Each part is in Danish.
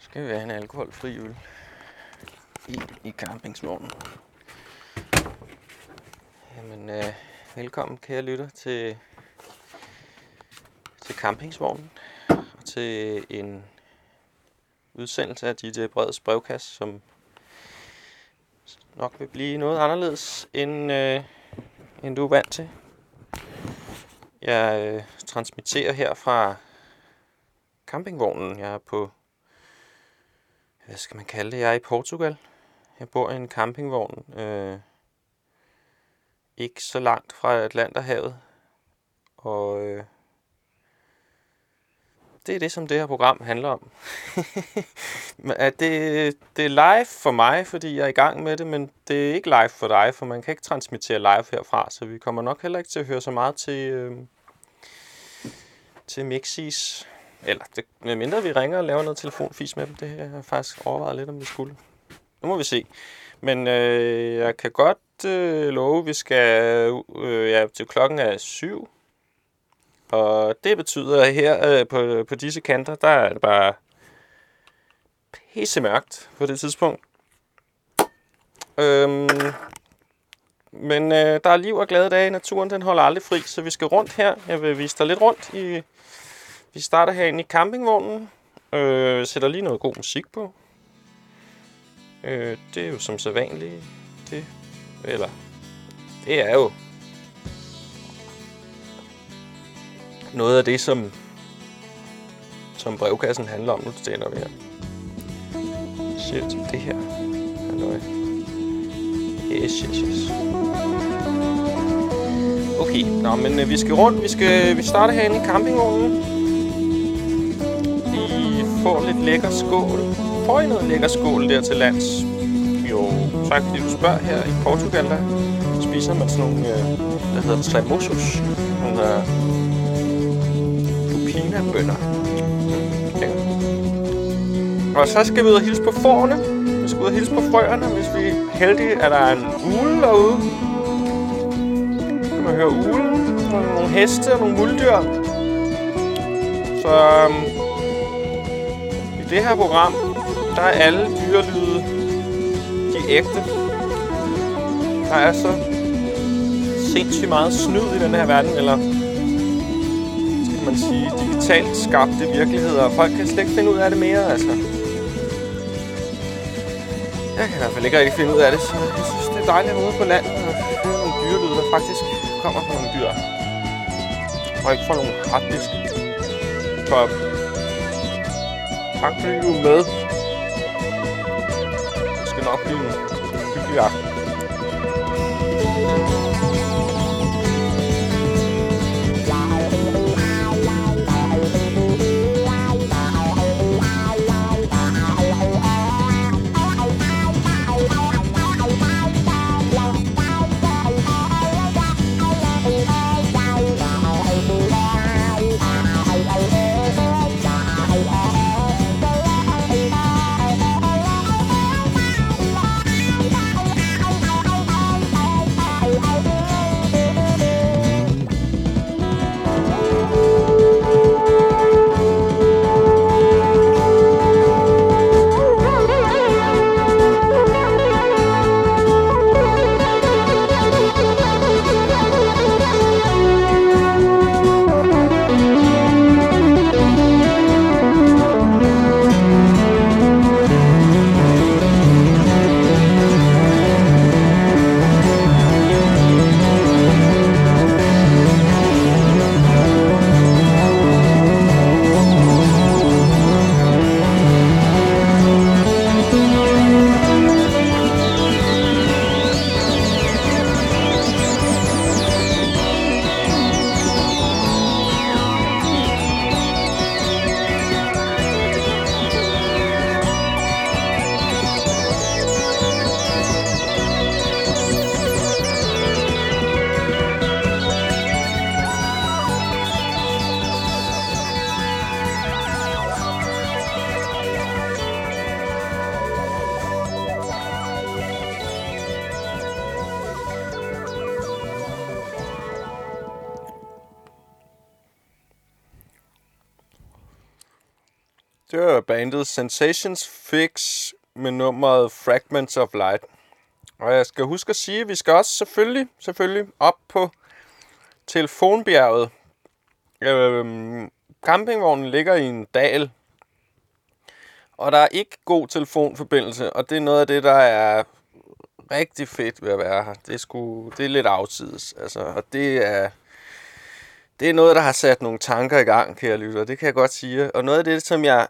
skal vi have en alkoholfri øl i, i campingsvognen. Jamen, øh, velkommen kære lytter til, til campingsvognen og til en udsendelse af DJ Breds brevkast, som nok vil blive noget anderledes, end, øh, end du er vant til. Jeg øh, transmitterer her fra campingvognen. Jeg er på, hvad skal man kalde det? Jeg er i Portugal. Jeg bor i en campingvogn, øh, ikke så langt fra Atlanterhavet. Og øh, det er det, som det her program handler om. at det, det er live for mig, fordi jeg er i gang med det, men det er ikke live for dig, for man kan ikke transmittere live herfra, så vi kommer nok heller ikke til at høre så meget til, øh, til Mixis. Eller det, medmindre vi ringer og laver noget telefonfis med dem, det har jeg faktisk overvejet lidt, om vi skulle. Nu må vi se. Men øh, jeg kan godt øh, love, at vi skal øh, ja, til klokken er syv. Og det betyder, at her øh, på, på disse kanter, der er det bare pisse mørkt på det tidspunkt. Øhm, men øh, der er liv og glade dage. Naturen den holder aldrig fri, så vi skal rundt her. Jeg vil vise dig lidt rundt. I, vi starter herinde i campingvognen. Øh, sætter lige noget god musik på. Øh, det er jo som så vanligt. Det, eller, det er jo noget af det, som, som brevkassen handler om. Nu tænder vi her. Shit, det her. Halløj. Yes, yes, yes. Okay, nå, men øh, vi skal rundt. Vi skal vi starter herinde i campingvognen får få lidt lækker skål. Får I noget lækker skål der til lands? Jo, tak fordi du spørger her i Portugal, der spiser man sådan nogle, øh, der hedder tremosos. Nogle øh, lupinabønner. Okay. Og så skal vi ud og hilse på forerne. Vi skal ud og hilse på frøerne, hvis vi er heldige, at der er en ule derude. Så kan man høre ulen, og nogle heste og nogle muldyr. Så øhm, det her program, der er alle dyrelyde de ægte. Der er så sindssygt meget snyd i den her verden, eller skal man sige, digitalt skabte virkeligheder. Folk kan slet ikke finde ud af det mere, altså. Jeg kan i hvert fald ikke rigtig finde ud af det, så jeg synes, det er dejligt at ude på landet og høre nogle dyrelyde, der faktisk kommer fra nogle dyr. Og ikke fra nogle harddisk. Top tak fordi du er med. Det skal nok blive en hyggelig aften. Sensations Fix med nummeret Fragments of Light. Og jeg skal huske at sige, at vi skal også selvfølgelig, selvfølgelig op på telefonbjerget. Øhm, campingvognen ligger i en dal, og der er ikke god telefonforbindelse, og det er noget af det, der er rigtig fedt ved at være her. Det er, sgu, det er lidt afsides, altså, og det er, det er noget, der har sat nogle tanker i gang, kære lytter, det kan jeg godt sige. Og noget af det, som jeg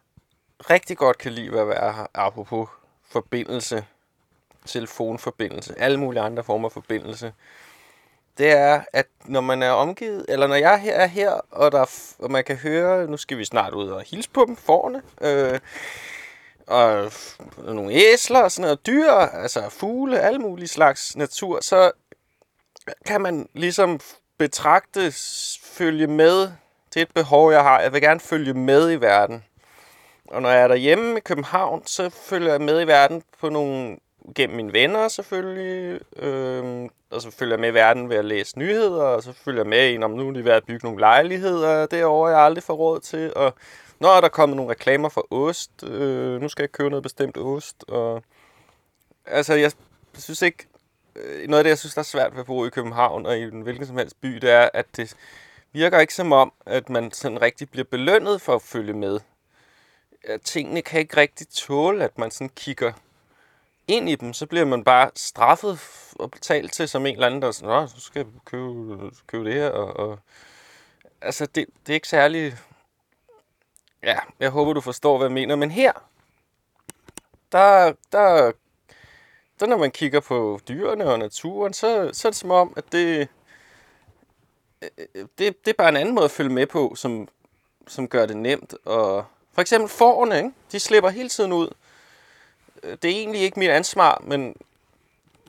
rigtig godt kan lide ved at være her, apropos forbindelse, telefonforbindelse, alle mulige andre former for forbindelse, det er, at når man er omgivet, eller når jeg er her, og, der, og man kan høre, nu skal vi snart ud og hilse på dem, forne, øh, og nogle æsler og sådan noget, dyr, altså fugle, alle mulige slags natur, så kan man ligesom betragte, følge med. Det er et behov, jeg har. Jeg vil gerne følge med i verden. Og når jeg er derhjemme i København, så følger jeg med i verden på nogle gennem mine venner selvfølgelig, øh, og så følger jeg med i verden ved at læse nyheder, og så følger jeg med i, om nu er de ved at bygge nogle lejligheder derovre, jeg aldrig får råd til, og når er der kommet nogle reklamer for ost, øh, nu skal jeg købe noget bestemt ost, og altså jeg synes ikke, øh, noget af det, jeg synes, der er svært ved at bo i København og i en hvilken som helst by, det er, at det virker ikke som om, at man sådan rigtig bliver belønnet for at følge med. Tingene kan ikke rigtig tåle, at man sådan kigger ind i dem, så bliver man bare straffet og betalt til som en eller anden, der sådan, Nå, så skal jeg købe, købe det her. Og, og, altså, det, det er ikke særlig... Ja, jeg håber, du forstår, hvad jeg mener. Men her, der, der, der når man kigger på dyrene og naturen, så, så er det som om, at det, øh, øh, det, det er bare en anden måde at følge med på, som, som gør det nemt. Og for eksempel forerne, ikke? de slipper hele tiden ud øh, det er egentlig ikke mit ansvar, men,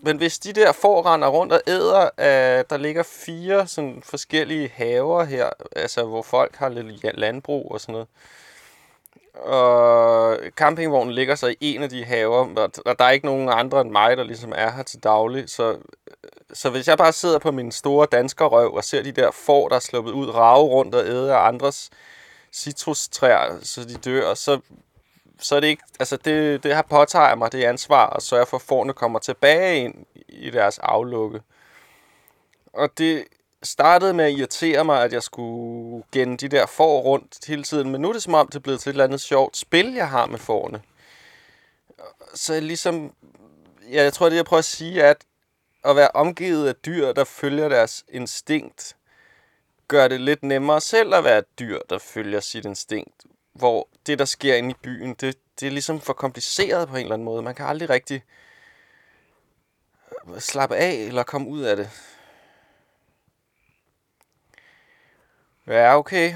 men hvis de der får render rundt og æder, at der ligger fire sådan forskellige haver her, altså hvor folk har lidt landbrug og sådan noget. Og campingvognen ligger så i en af de haver, og der er ikke nogen andre end mig, der ligesom er her til daglig. Så, så hvis jeg bare sidder på min store danskerrøv og ser de der får, der er sluppet ud, rave rundt og æde af andres citrustræer, så de dør, så så er det ikke, altså det, det har påtaget mig det ansvar at sørge for, at forne kommer tilbage ind i deres aflukke. Og det startede med at irritere mig, at jeg skulle genne de der får rundt hele tiden, men nu er det som om, det er blevet til et eller andet sjovt spil, jeg har med forne. Så ligesom, ja, jeg tror, det jeg prøver at sige, er, at at være omgivet af dyr, der følger deres instinkt, gør det lidt nemmere selv at være et dyr, der følger sit instinkt, hvor det, der sker inde i byen, det, det er ligesom for kompliceret på en eller anden måde. Man kan aldrig rigtig øh, slappe af eller komme ud af det. Ja, okay.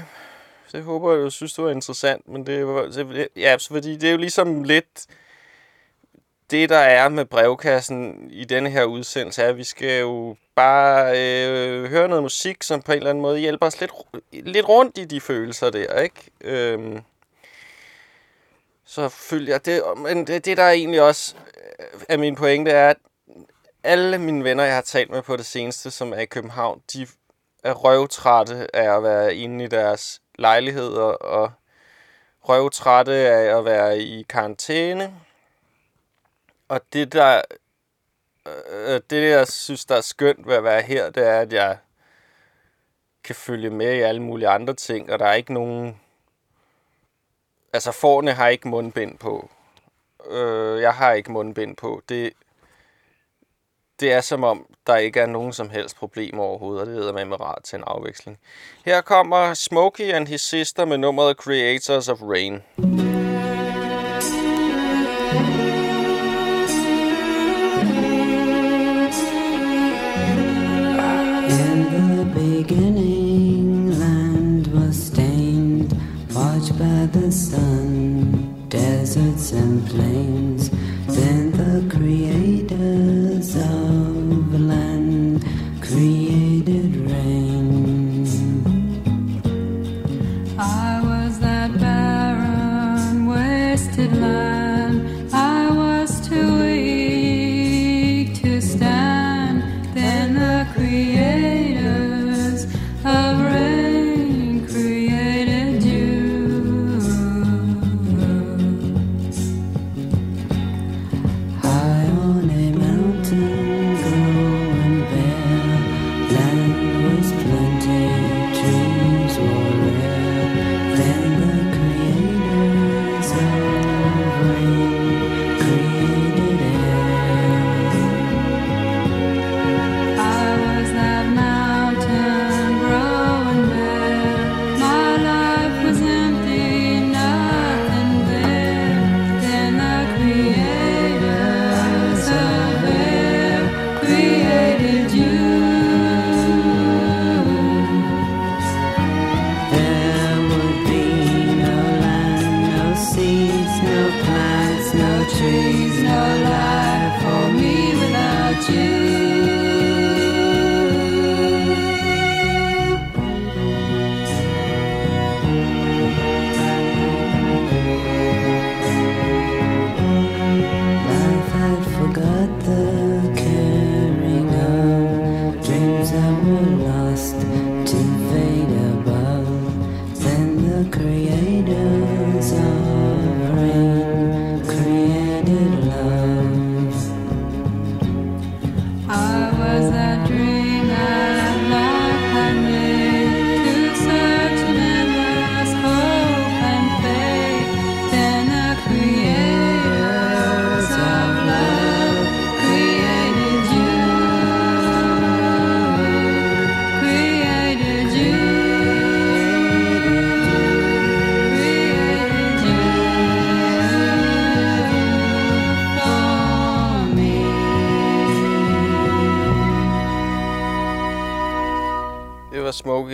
Det håber jeg, du synes, det var interessant. Men det, var, det, ja, fordi det er jo ligesom lidt... Det, der er med brevkassen i denne her udsendelse, er, at vi skal jo bare øh, høre noget musik, som på en eller anden måde hjælper os lidt, lidt rundt i de følelser der, ikke? Øhm, så følger jeg det. Men det, det, der er egentlig også øh, er min pointe, er, at alle mine venner, jeg har talt med på det seneste, som er i København, de er røvtrætte af at være inde i deres lejligheder, og røvtrætte af at være i karantæne. Og det, der, øh, øh, det, jeg synes, der er skønt ved at være her, det er, at jeg kan følge med i alle mulige andre ting, og der er ikke nogen Altså, forne har ikke mundbind på. Øh, jeg har ikke mundbind på. Det, det er som om, der ikke er nogen som helst problemer overhovedet, og det hedder med rart til en afveksling. Her kommer Smokey and his sister med nummeret Creators of Rain. Mm. Beginning, land was stained, watched by the sun. deserts and plains. Then the creators of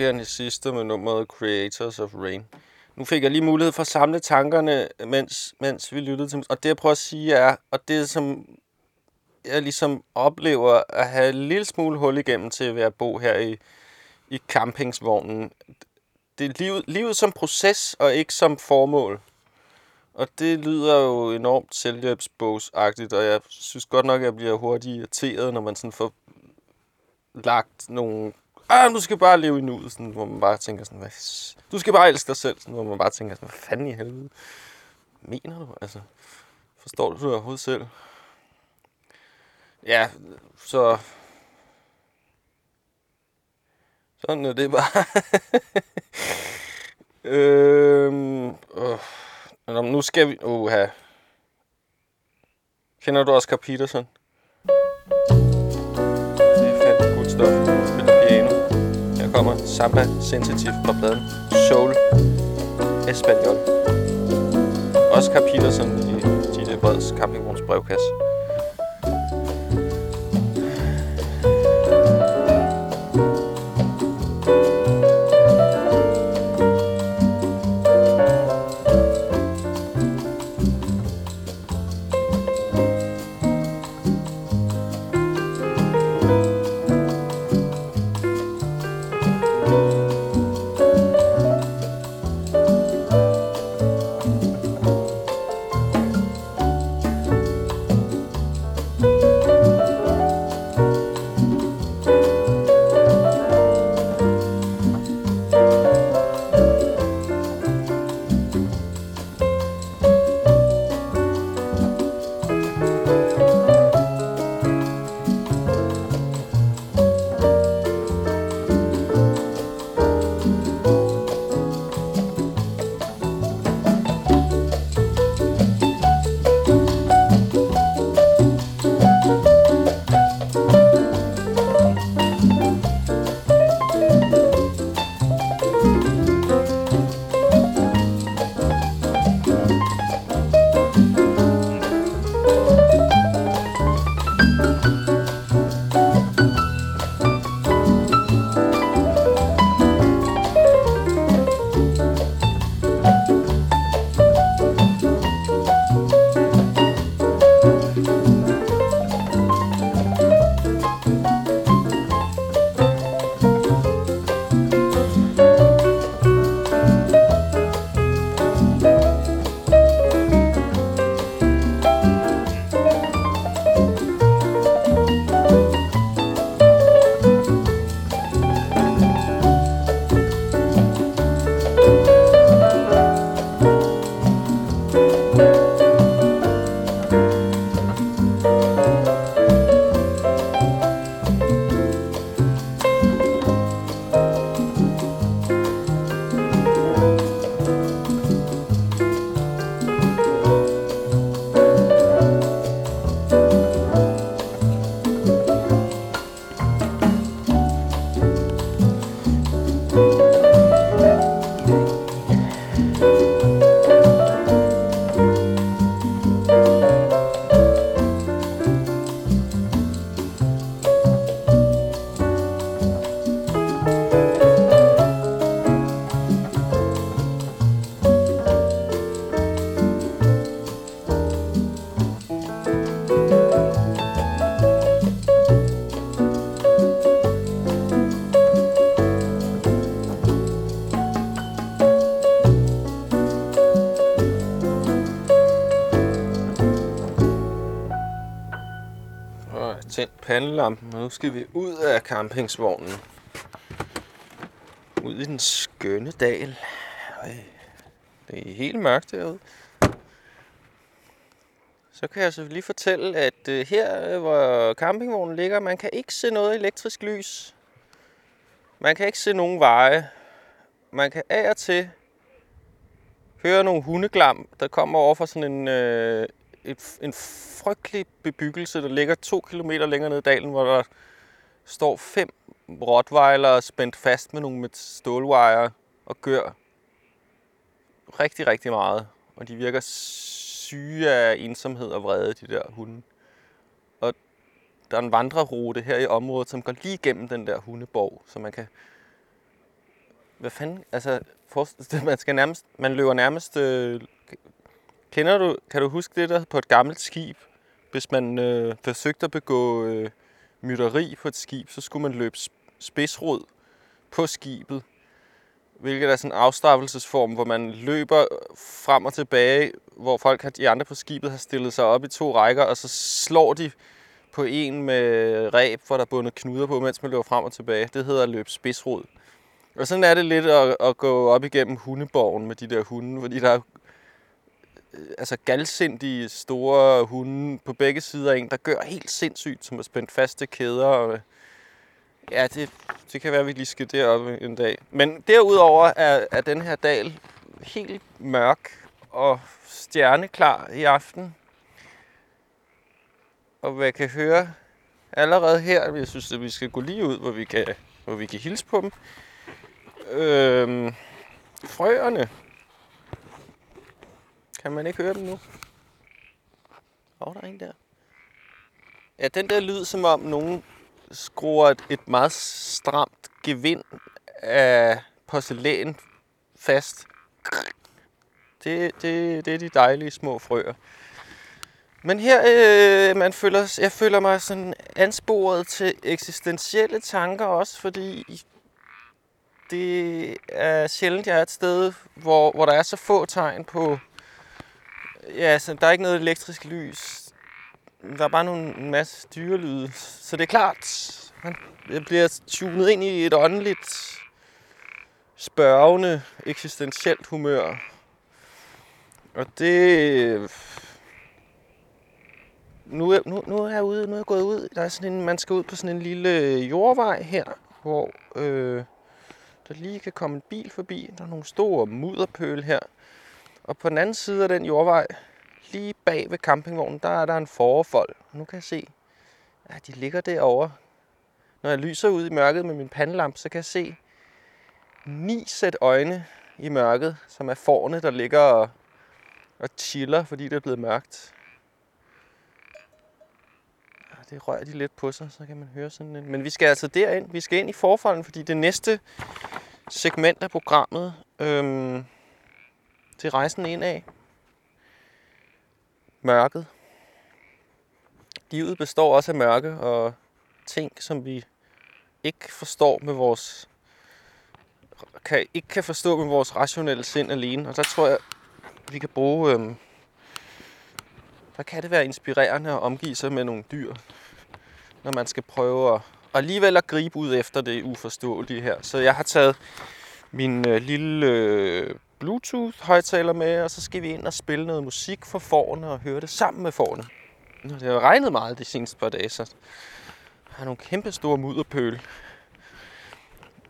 var sidste med nummeret Creators of Rain. Nu fik jeg lige mulighed for at samle tankerne, mens, mens vi lyttede til Og det, jeg prøver at sige, er, og det som jeg ligesom oplever at have en lille smule hul igennem til ved at bo her i, i campingsvognen. Det er livet, livet som proces, og ikke som formål. Og det lyder jo enormt selvhjælpsbogsagtigt, og jeg synes godt nok, at jeg bliver hurtigt irriteret, når man sådan får lagt nogle... Ah, du skal bare leve i nuet, sådan, hvor man bare tænker sådan, hvad... Du skal bare elske dig selv, sådan, hvor man bare tænker sådan, hvad fanden i helvede mener du? Altså, forstår du det overhovedet selv? Ja, så... Sådan er det bare. øhm, øh, Nå, nu skal vi... Uha. Kender du Oscar Peterson? Det er fandme godt stof kommer Samba Sensitive fra pladen Soul Espanol. Oscar Peterson i Gilles Breds campingvogns brevkasse. Tændt pandelampen, og nu skal vi ud af campingsvognen. Ud i den skønne dal. Øj, det er helt mørkt derude. Så kan jeg så lige fortælle, at øh, her, øh, hvor campingvognen ligger, man kan ikke se noget elektrisk lys. Man kan ikke se nogen veje. Man kan af og til høre nogle hundeglam, der kommer over fra sådan en, øh, et, en frygtelig bebyggelse, der ligger to kilometer længere ned i dalen, hvor der står fem rottweiler spændt fast med nogle med stålwire og gør rigtig, rigtig meget. Og de virker syge af ensomhed og vrede, de der hunde. Og der er en vandrerute her i området, som går lige igennem den der hundeborg, så man kan... Hvad fanden? Altså, man skal nærmest... Man løber nærmest... Øh, kender du... Kan du huske det der på et gammelt skib? Hvis man øh, forsøgte at begå øh, mytteri på et skib, så skulle man løbe spidsrod på skibet. Hvilket er sådan en afstraffelsesform, hvor man løber frem og tilbage, hvor folk, har, de andre på skibet, har stillet sig op i to rækker, og så slår de på en med ræb, hvor der er bundet knuder på, mens man løber frem og tilbage. Det hedder at løbe spidsrod. Og sådan er det lidt at, at gå op igennem hundeborgen med de der hunde, fordi der er Øh, altså galsindige store hunde på begge sider af en, der gør helt sindssygt, som er spændt fast til kæder. Og, ja, det, det kan være, at vi lige skal derop en dag. Men derudover er, er den her dal helt mørk og stjerneklar i aften. Og hvad jeg kan høre allerede her, jeg synes, at vi skal gå lige ud, hvor vi kan, hvor vi kan hilse på dem. Øhm, frøerne. Kan man ikke høre dem nu? Åh, oh, der er en der. Ja, den der lyd, som om nogen skruer et, et meget stramt gevind af porcelæn fast. Det, det, det er de dejlige små frøer. Men her, øh, man føler, jeg føler mig sådan ansporet til eksistentielle tanker også, fordi det er sjældent, jeg er et sted, hvor, hvor der er så få tegn på... Ja, så der er ikke noget elektrisk lys. Der er bare nogle, en masse dyrelyde. Så det er klart, man bliver tunet ind i et åndeligt, spørgende, eksistentielt humør. Og det... Nu er, nu, nu er jeg ude, nu er jeg gået ud. Der er sådan en, man skal ud på sådan en lille jordvej her, hvor øh, der lige kan komme en bil forbi. Der er nogle store mudderpøl her. Og på den anden side af den jordvej, lige bag ved campingvognen, der er der en forfold. Og nu kan jeg se, at de ligger derovre. Når jeg lyser ud i mørket med min pandelampe, så kan jeg se ni sæt øjne i mørket, som er forne, der ligger og, og chiller, fordi det er blevet mørkt. Ja, Det rører de lidt på sig, så kan man høre sådan en... Men vi skal altså derind. Vi skal ind i forfolden, fordi det næste segment af programmet, øhm, til rejsen ind af mørket. Livet består også af mørke og ting, som vi ikke forstår med vores kan, ikke kan forstå med vores rationelle sind alene. Og der tror jeg, vi kan bruge... Øhm, der kan det være inspirerende at omgive sig med nogle dyr, når man skal prøve at, og alligevel at gribe ud efter det uforståelige her. Så jeg har taget min øh, lille øh, Bluetooth-højtaler med, og så skal vi ind og spille noget musik for forne og høre det sammen med forne. Det har regnet meget de seneste par dage, så jeg har nogle kæmpe store mudderpøl.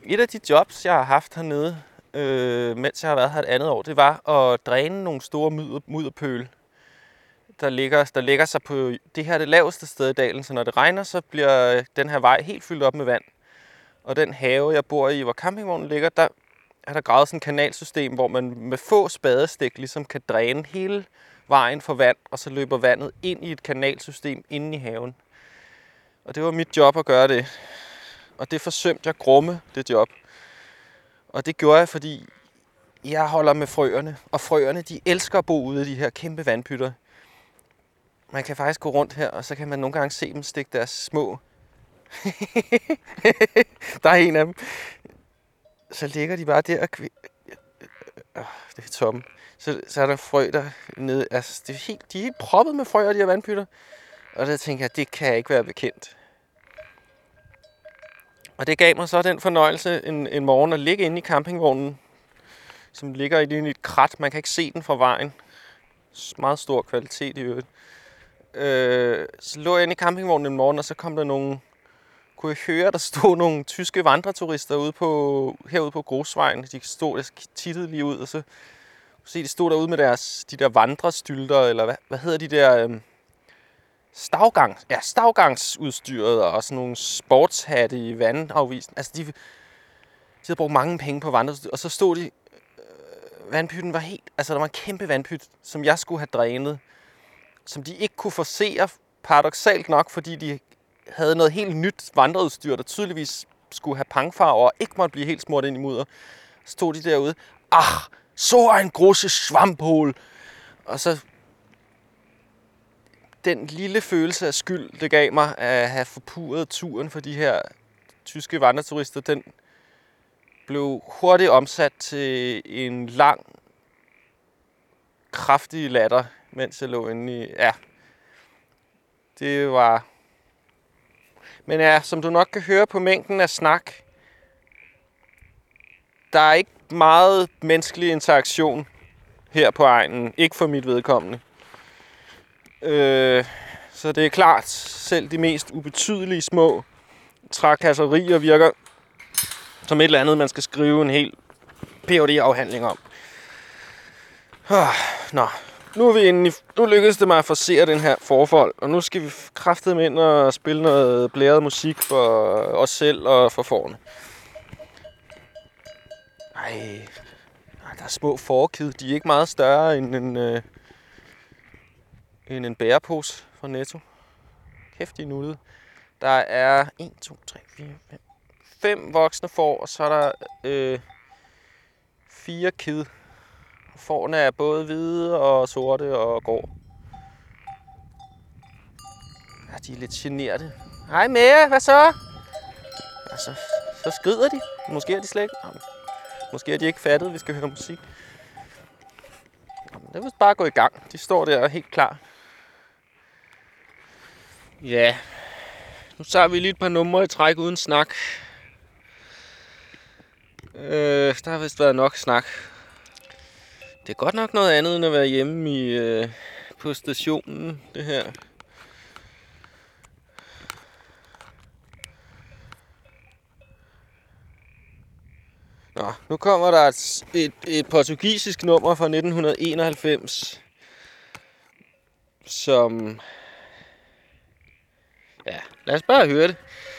Et af de jobs, jeg har haft hernede, øh, mens jeg har været her et andet år, det var at dræne nogle store mudder, mudderpøl, der ligger, der ligger sig på det her det laveste sted i dalen, så når det regner, så bliver den her vej helt fyldt op med vand. Og den have, jeg bor i, hvor campingvognen ligger, der er der gravet sådan et kanalsystem, hvor man med få spadestik ligesom kan dræne hele vejen for vand, og så løber vandet ind i et kanalsystem inde i haven. Og det var mit job at gøre det. Og det forsømte jeg grumme, det job. Og det gjorde jeg, fordi jeg holder med frøerne. Og frøerne, de elsker at bo ude i de her kæmpe vandpytter. Man kan faktisk gå rundt her, og så kan man nogle gange se dem stikke deres små... der er en af dem. Så ligger de bare der og... Øh, øh, det er tomme. Så, så er der frø der nede. Altså, det er helt, de er helt proppet med frøer, de her vandpytter. Og der tænker jeg, det kan jeg ikke være bekendt. Og det gav mig så den fornøjelse en, en morgen at ligge inde i campingvognen, som ligger i et krat. Man kan ikke se den fra vejen. Meget stor kvalitet i øvrigt. Øh, så lå jeg inde i campingvognen en morgen, og så kom der nogle... Kunne jeg høre, der stod nogle tyske vandreturister ude på, herude på Grosvejen. De stod, jeg tittede lige ud, og så kunne se, de stod derude med deres, de der vandrestylter, eller hvad, hvad hedder de der... Øhm, stavgang, ja, stavgangsudstyret og sådan nogle sportshatte i vandafvisen. Altså, de, de havde brugt mange penge på vandreudstyr, og så stod de... Øh, vandpytten var helt... Altså, der var en kæmpe vandpyt, som jeg skulle have drænet, som de ikke kunne forsere, paradoxalt nok, fordi de havde noget helt nyt vandreudstyr, der tydeligvis skulle have pangfarver og ikke måtte blive helt smurt ind i mudder. Så stod de derude. Ah, så en große svamphul. Og så den lille følelse af skyld, det gav mig at have forpuret turen for de her tyske vandreturister, den blev hurtigt omsat til en lang, kraftig latter, mens jeg lå inde i... Ja, det var... Men ja, som du nok kan høre på mængden af snak, der er ikke meget menneskelig interaktion her på egnen. Ikke for mit vedkommende. Øh, så det er klart, selv de mest ubetydelige små trakasserier virker som et eller andet, man skal skrive en hel phd afhandling om. Ah, Nå, nu, er vi inde i, nu lykkedes det mig at forsere den her forfold, og nu skal vi kraftedeme ind og spille noget blæret musik for os selv og for forne. Ej, ej, der er små forkid. De er ikke meget større end en, øh, end en bærepose fra Netto. Kæft, de nuttede. Der er 1, 2, 3, 4, 5, 5 voksne får, og så er der øh, fire kid. Fårene er både hvide og sorte og grå. Ja, de er lidt generte. Hej Mære, hvad så? Altså, så skrider de. Måske er de slet ikke... Måske er de ikke fattet, vi skal høre musik. Det er bare gå i gang. De står der helt klar. Ja. Nu tager vi lige et par numre i træk uden snak. Øh, der har vist været nok snak. Det er godt nok noget andet end at være hjemme i, øh, på stationen, det her. Nå, nu kommer der et, et, et portugisisk nummer fra 1991, som... Ja, lad os bare høre det. Det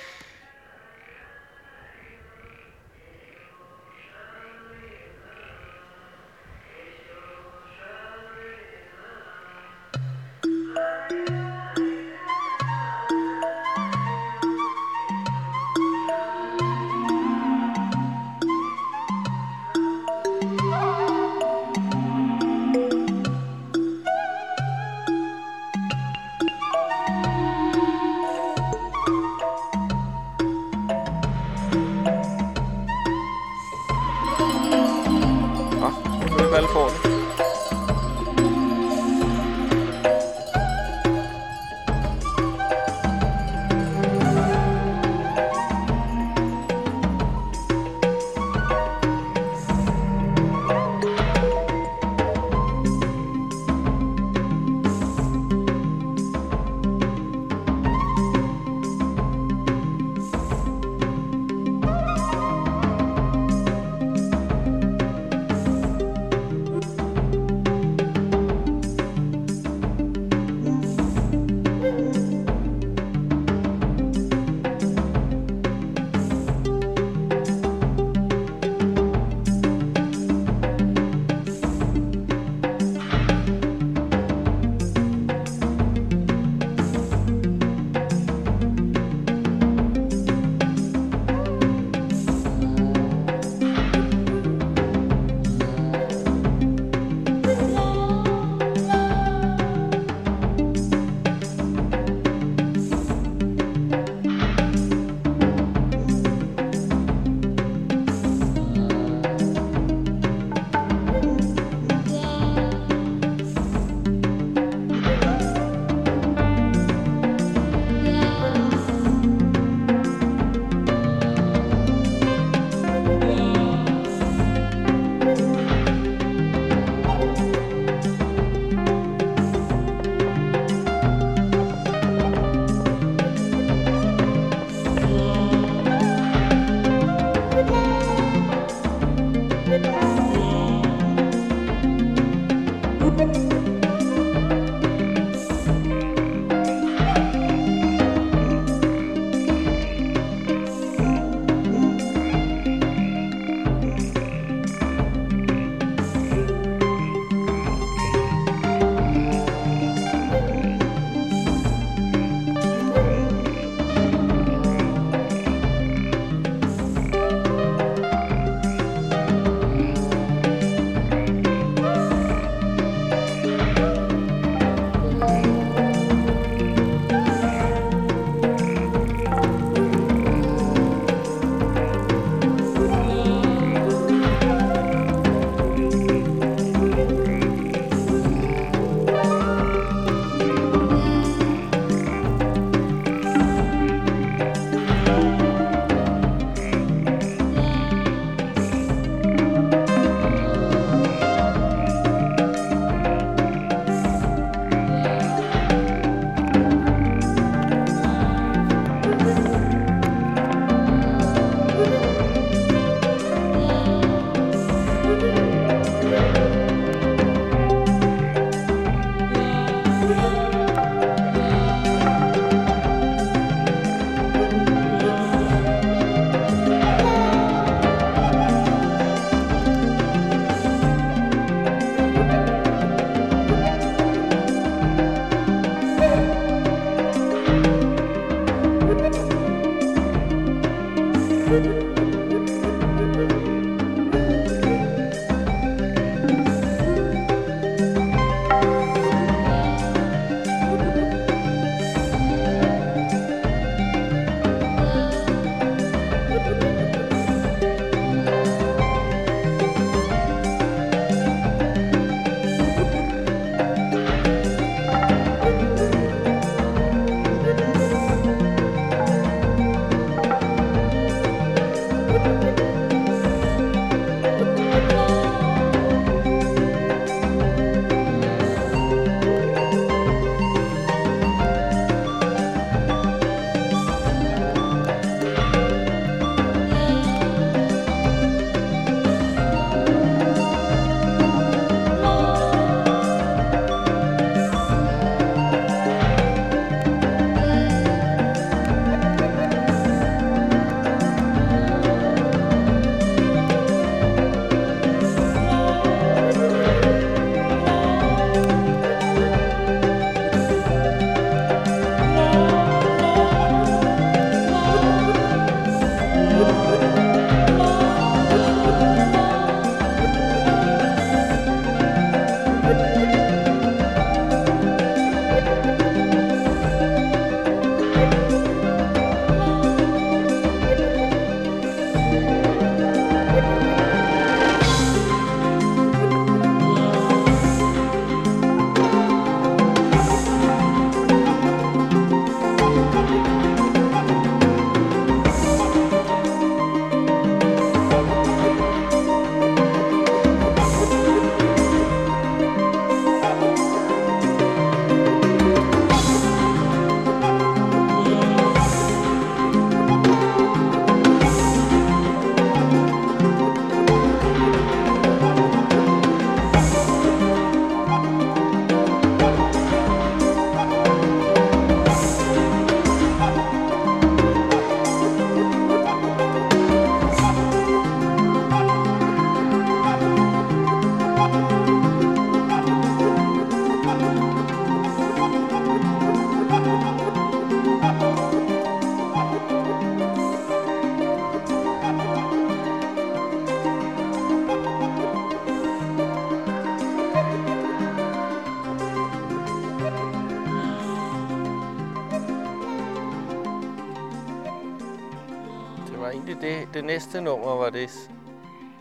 det,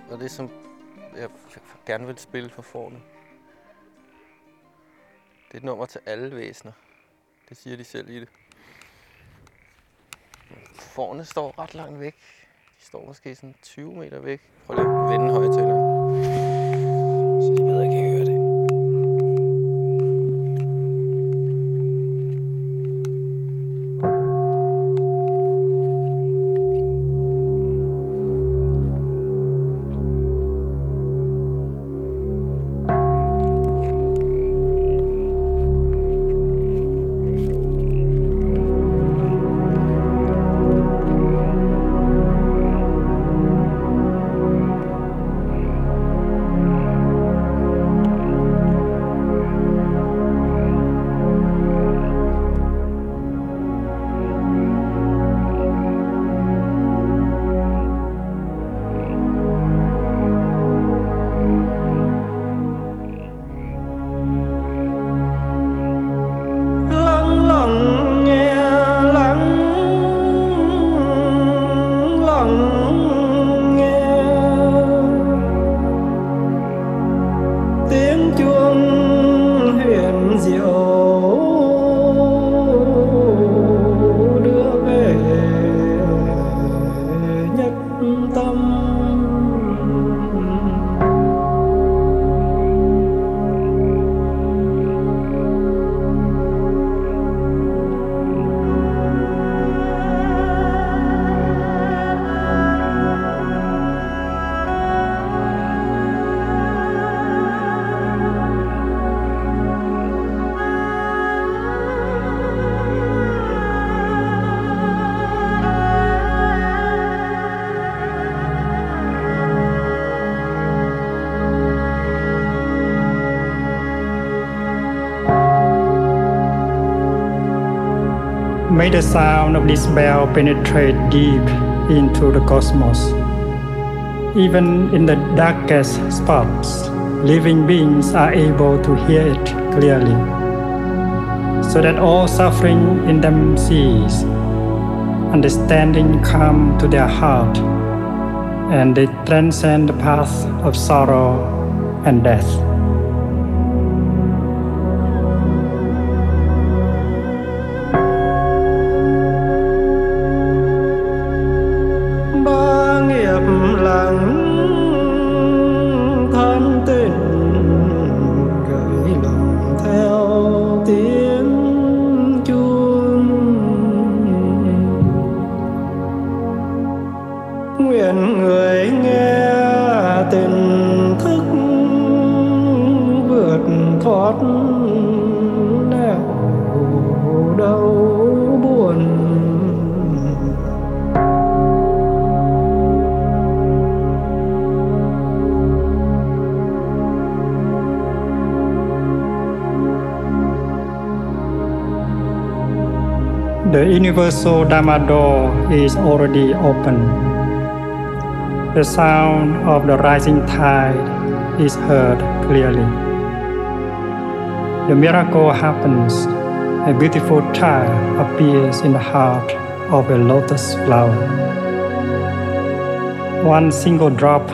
var det som jeg gerne vil spille for forne. Det er et nummer til alle væsener. Det siger de selv i det. Forne står ret langt væk. De står måske sådan 20 meter væk. Prøv lige at vende højtaleren. May the sound of this bell penetrate deep into the cosmos. Even in the darkest spots, living beings are able to hear it clearly, so that all suffering in them cease, understanding come to their heart, and they transcend the path of sorrow and death. Universal Dharma door is already open. The sound of the rising tide is heard clearly. The miracle happens. A beautiful child appears in the heart of a lotus flower. One single drop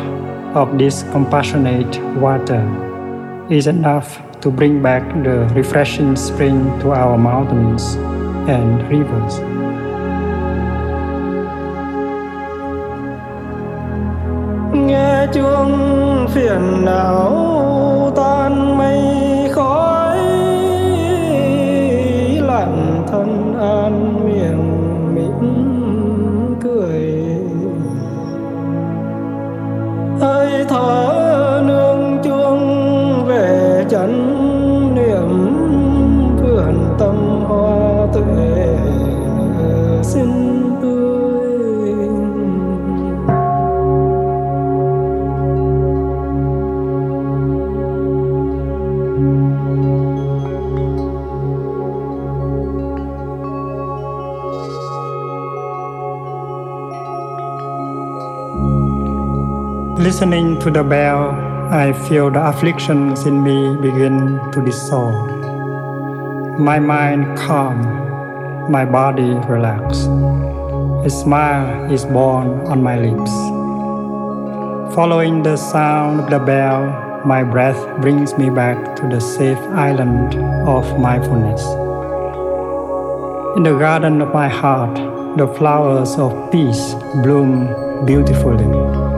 of this compassionate water is enough to bring back the refreshing spring to our mountains and rivers. Listening to the bell, I feel the afflictions in me begin to dissolve. My mind calm, my body relaxed. A smile is born on my lips. Following the sound of the bell, my breath brings me back to the safe island of mindfulness. In the garden of my heart, the flowers of peace bloom beautifully.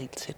Mikrofonen er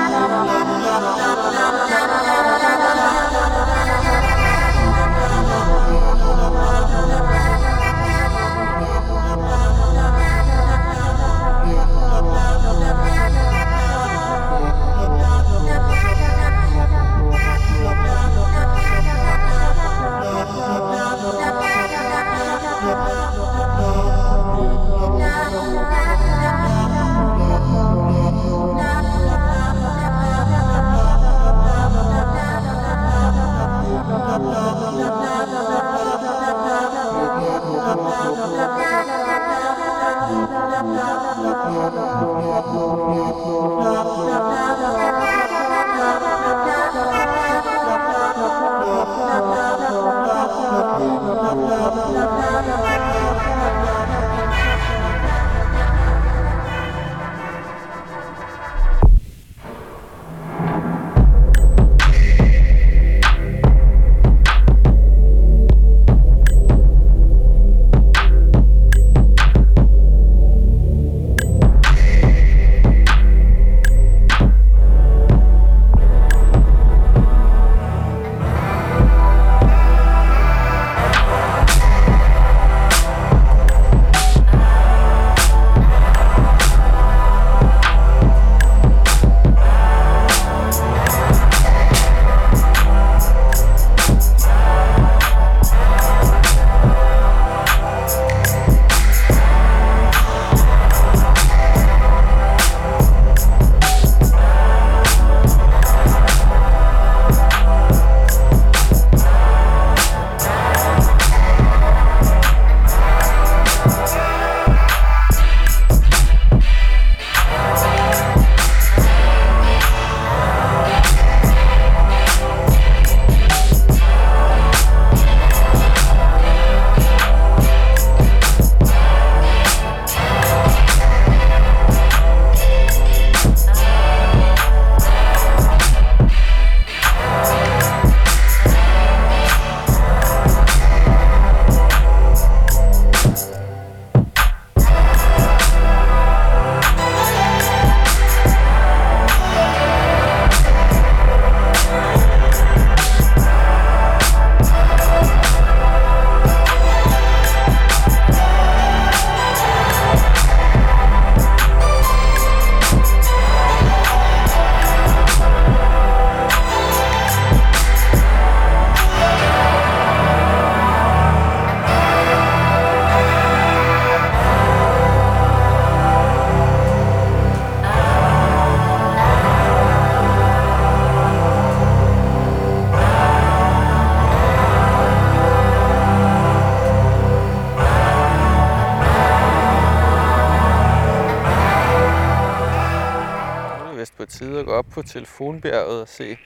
på telefonbjerget og se,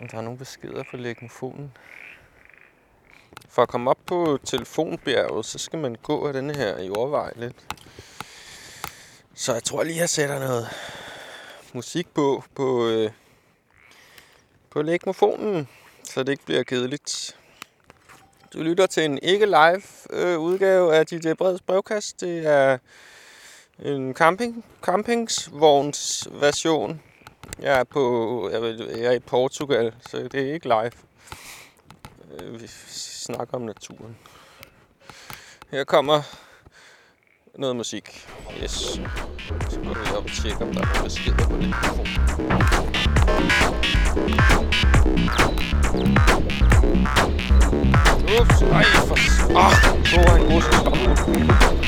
om der er nogle beskeder på legmofonen. For at komme op på telefonbjerget, så skal man gå af denne her jordvej lidt. Så jeg tror lige, jeg sætter noget musik på på, øh, på legmofonen, så det ikke bliver kedeligt. Du lytter til en ikke live øh, udgave af DJ Breds brevkast. Det er en camping, campingsvogns version. Jeg er på, jeg, jeg er i Portugal, så det er ikke live. Øh, vi snakker om naturen. Her kommer noget musik. Yes. Så går vi op og tjekker, om der er beskeder på det. Ups, ej, for... Ah, så er en god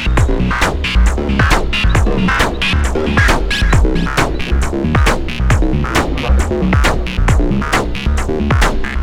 Thank you.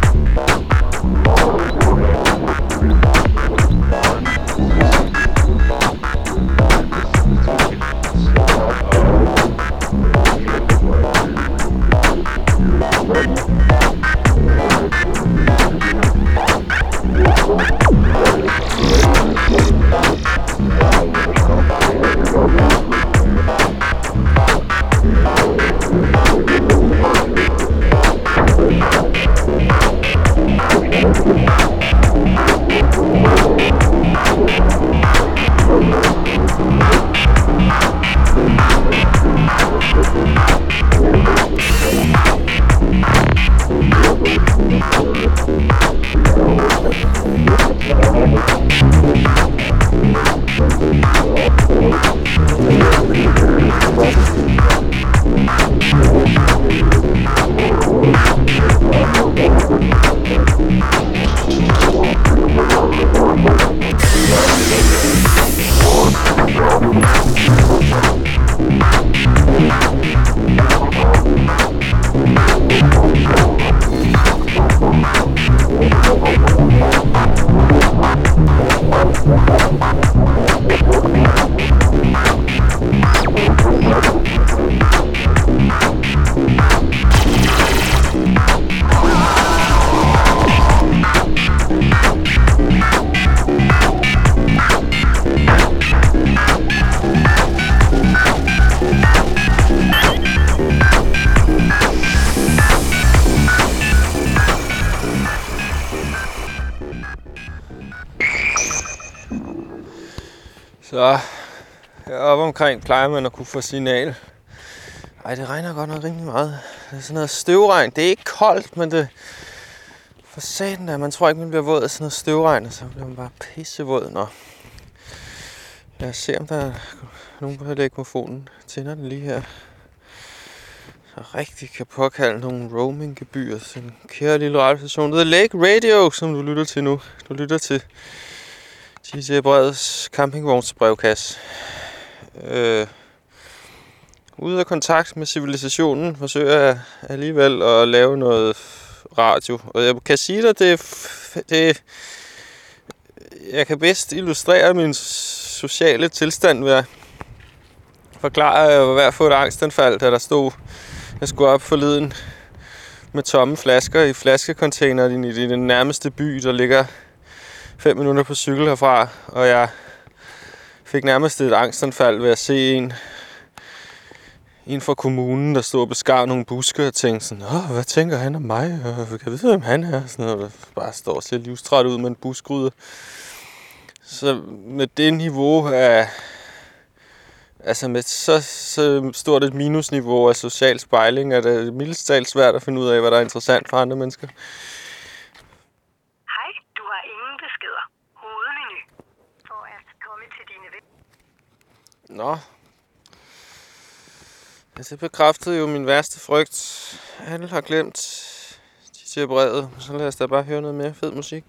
Så heroppe omkring plejer man at kunne få signal. Ej, det regner godt nok rimelig meget. Det er sådan noget støvregn. Det er ikke koldt, men det... For satan der, man tror ikke, man bliver våd af sådan noget støvregn, og så bliver man bare pissevåd. Nå. Lad os se, om der er nogen på telefonen. Tænder den lige her. Så rigtig kan påkalde nogle roaming-gebyrer. til en kære lille radiostation. Det er Lake Radio, som du lytter til nu. Du lytter til Tisse Breds campingvognsbrevkasse. Øh, ude af kontakt med civilisationen forsøger jeg alligevel at lave noget radio. Og jeg kan sige dig, det, det jeg kan bedst illustrere min sociale tilstand ved at forklare, at jeg var ved at få et angstanfald, da der stod, jeg skulle op forleden med tomme flasker i flaskecontaineren i den nærmeste by, der ligger 5 minutter på cykel herfra, og jeg fik nærmest et angstanfald ved at se en, en fra kommunen, der stod og beskar nogle buske og tænkte sådan, Åh, hvad tænker han om mig? Jeg kan vide, hvem han er? Sådan noget, der bare står og ser livstræt ud med en buskryde. Så med det niveau af... Altså med så, så stort et minusniveau af social spejling, er det mildest svært at finde ud af, hvad der er interessant for andre mennesker. Hej, du har ingen beskeder. Hovedmenu. For at komme til dine ven. Nå. Altså, det bekræftede jo min værste frygt. Han har glemt DJ brevet. Så lad os da bare høre noget mere fed musik.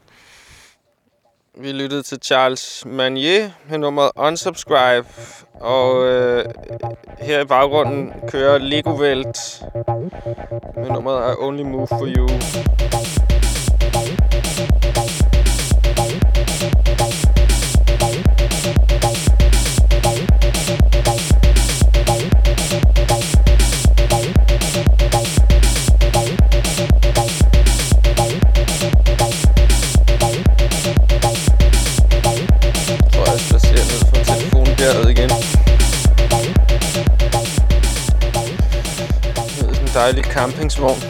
Vi lyttede til Charles Manier med nummeret Unsubscribe. Og øh, her i baggrunden kører Lego Welt med nummeret I Only Move For You. Dejlig campingsvogn.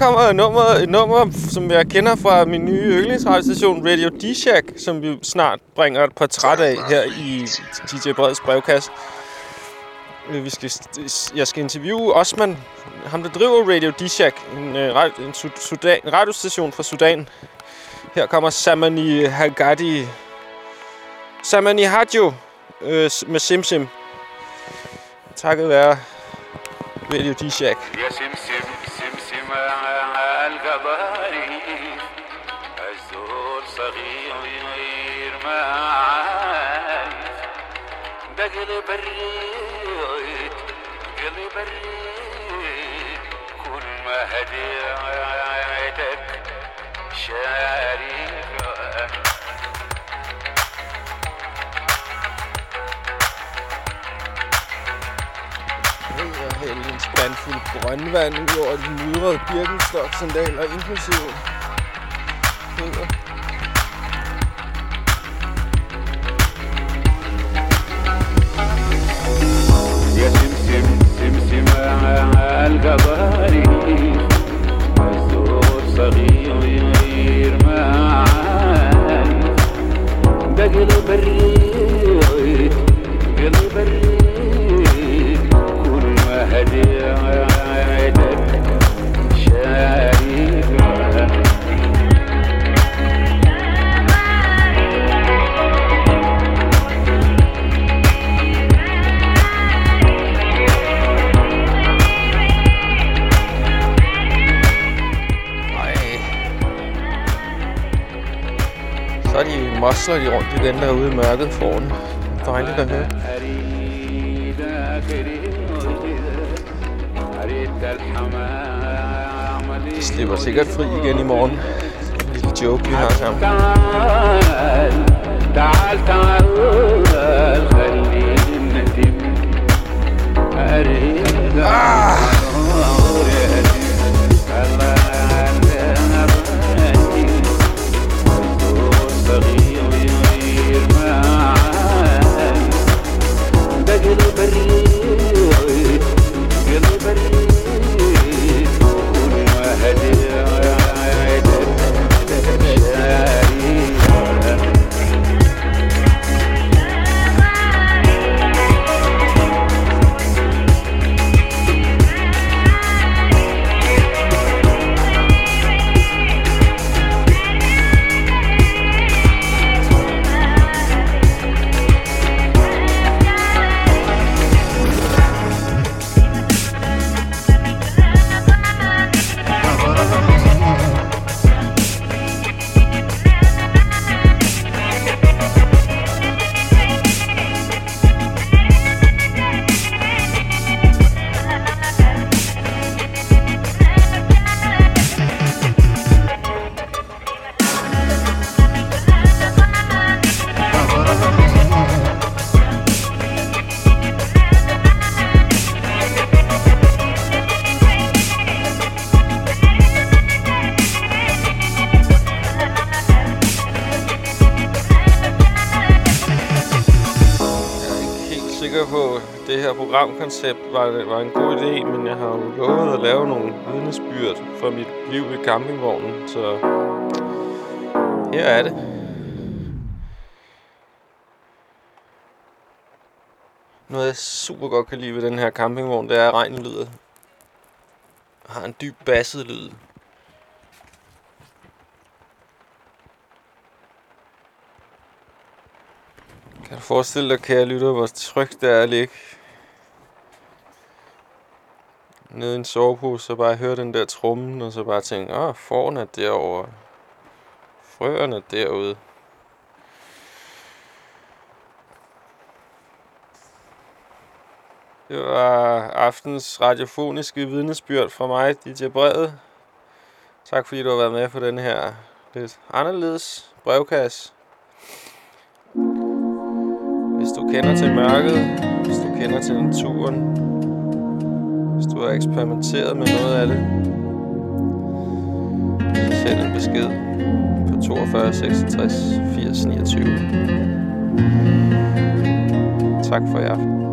Kommer et nummer, et nummer, som jeg kender fra min nye yndlingsradiostation Radio D-Shack, som vi snart bringer et portræt af her i DJ Breds brevkasse. Øh, vi skal, jeg skal interviewe Osman, ham der driver Radio D-Shack, en, øh, en, Sudan, en radiostation fra Sudan. Her kommer Samani Hagadi. Samani Hadjo øh, med Simsim. Takket være Radio D-Shack. ده قلب الريد قلب الريد كل ما هديتك شارك Jeg har hældt en spand fuld brøndvand ud over de mudrede birkenstock-sandaler, inklusive fødder. يا يطير معاي. بقلب الريق بقلب الريح. mosler de rundt igen derude i mørket foran. Dejligt at høre. أريد أريد الحمام De slipper sikkert fri igen i morgen. En lille joke, vi har sammen. تعال تعال تعال خلينا ندم أريد ده قلب الريد قلب koncept var, var en god idé, men jeg har jo lovet at lave nogle vidnesbyrd for mit liv i campingvognen, så her er det. Noget, jeg super godt kan lide ved den her campingvogn, det er, at regnen lyder. Har en dyb basset lyd. Kan du forestille dig, kære lytter, hvor trygt det er at ligge nede i en sovepose og bare høre den der trummen, og så bare tænke, åh, foran er derovre. Frøerne er derude. Det var aftens radiofoniske vidnesbyrd fra mig, DJ Brede. Tak fordi du har været med på den her lidt anderledes brevkasse. Hvis du kender til mørket, hvis du kender til naturen, du har eksperimenteret med noget af det, så send en besked på 42 66 80 29. Tak for i aften.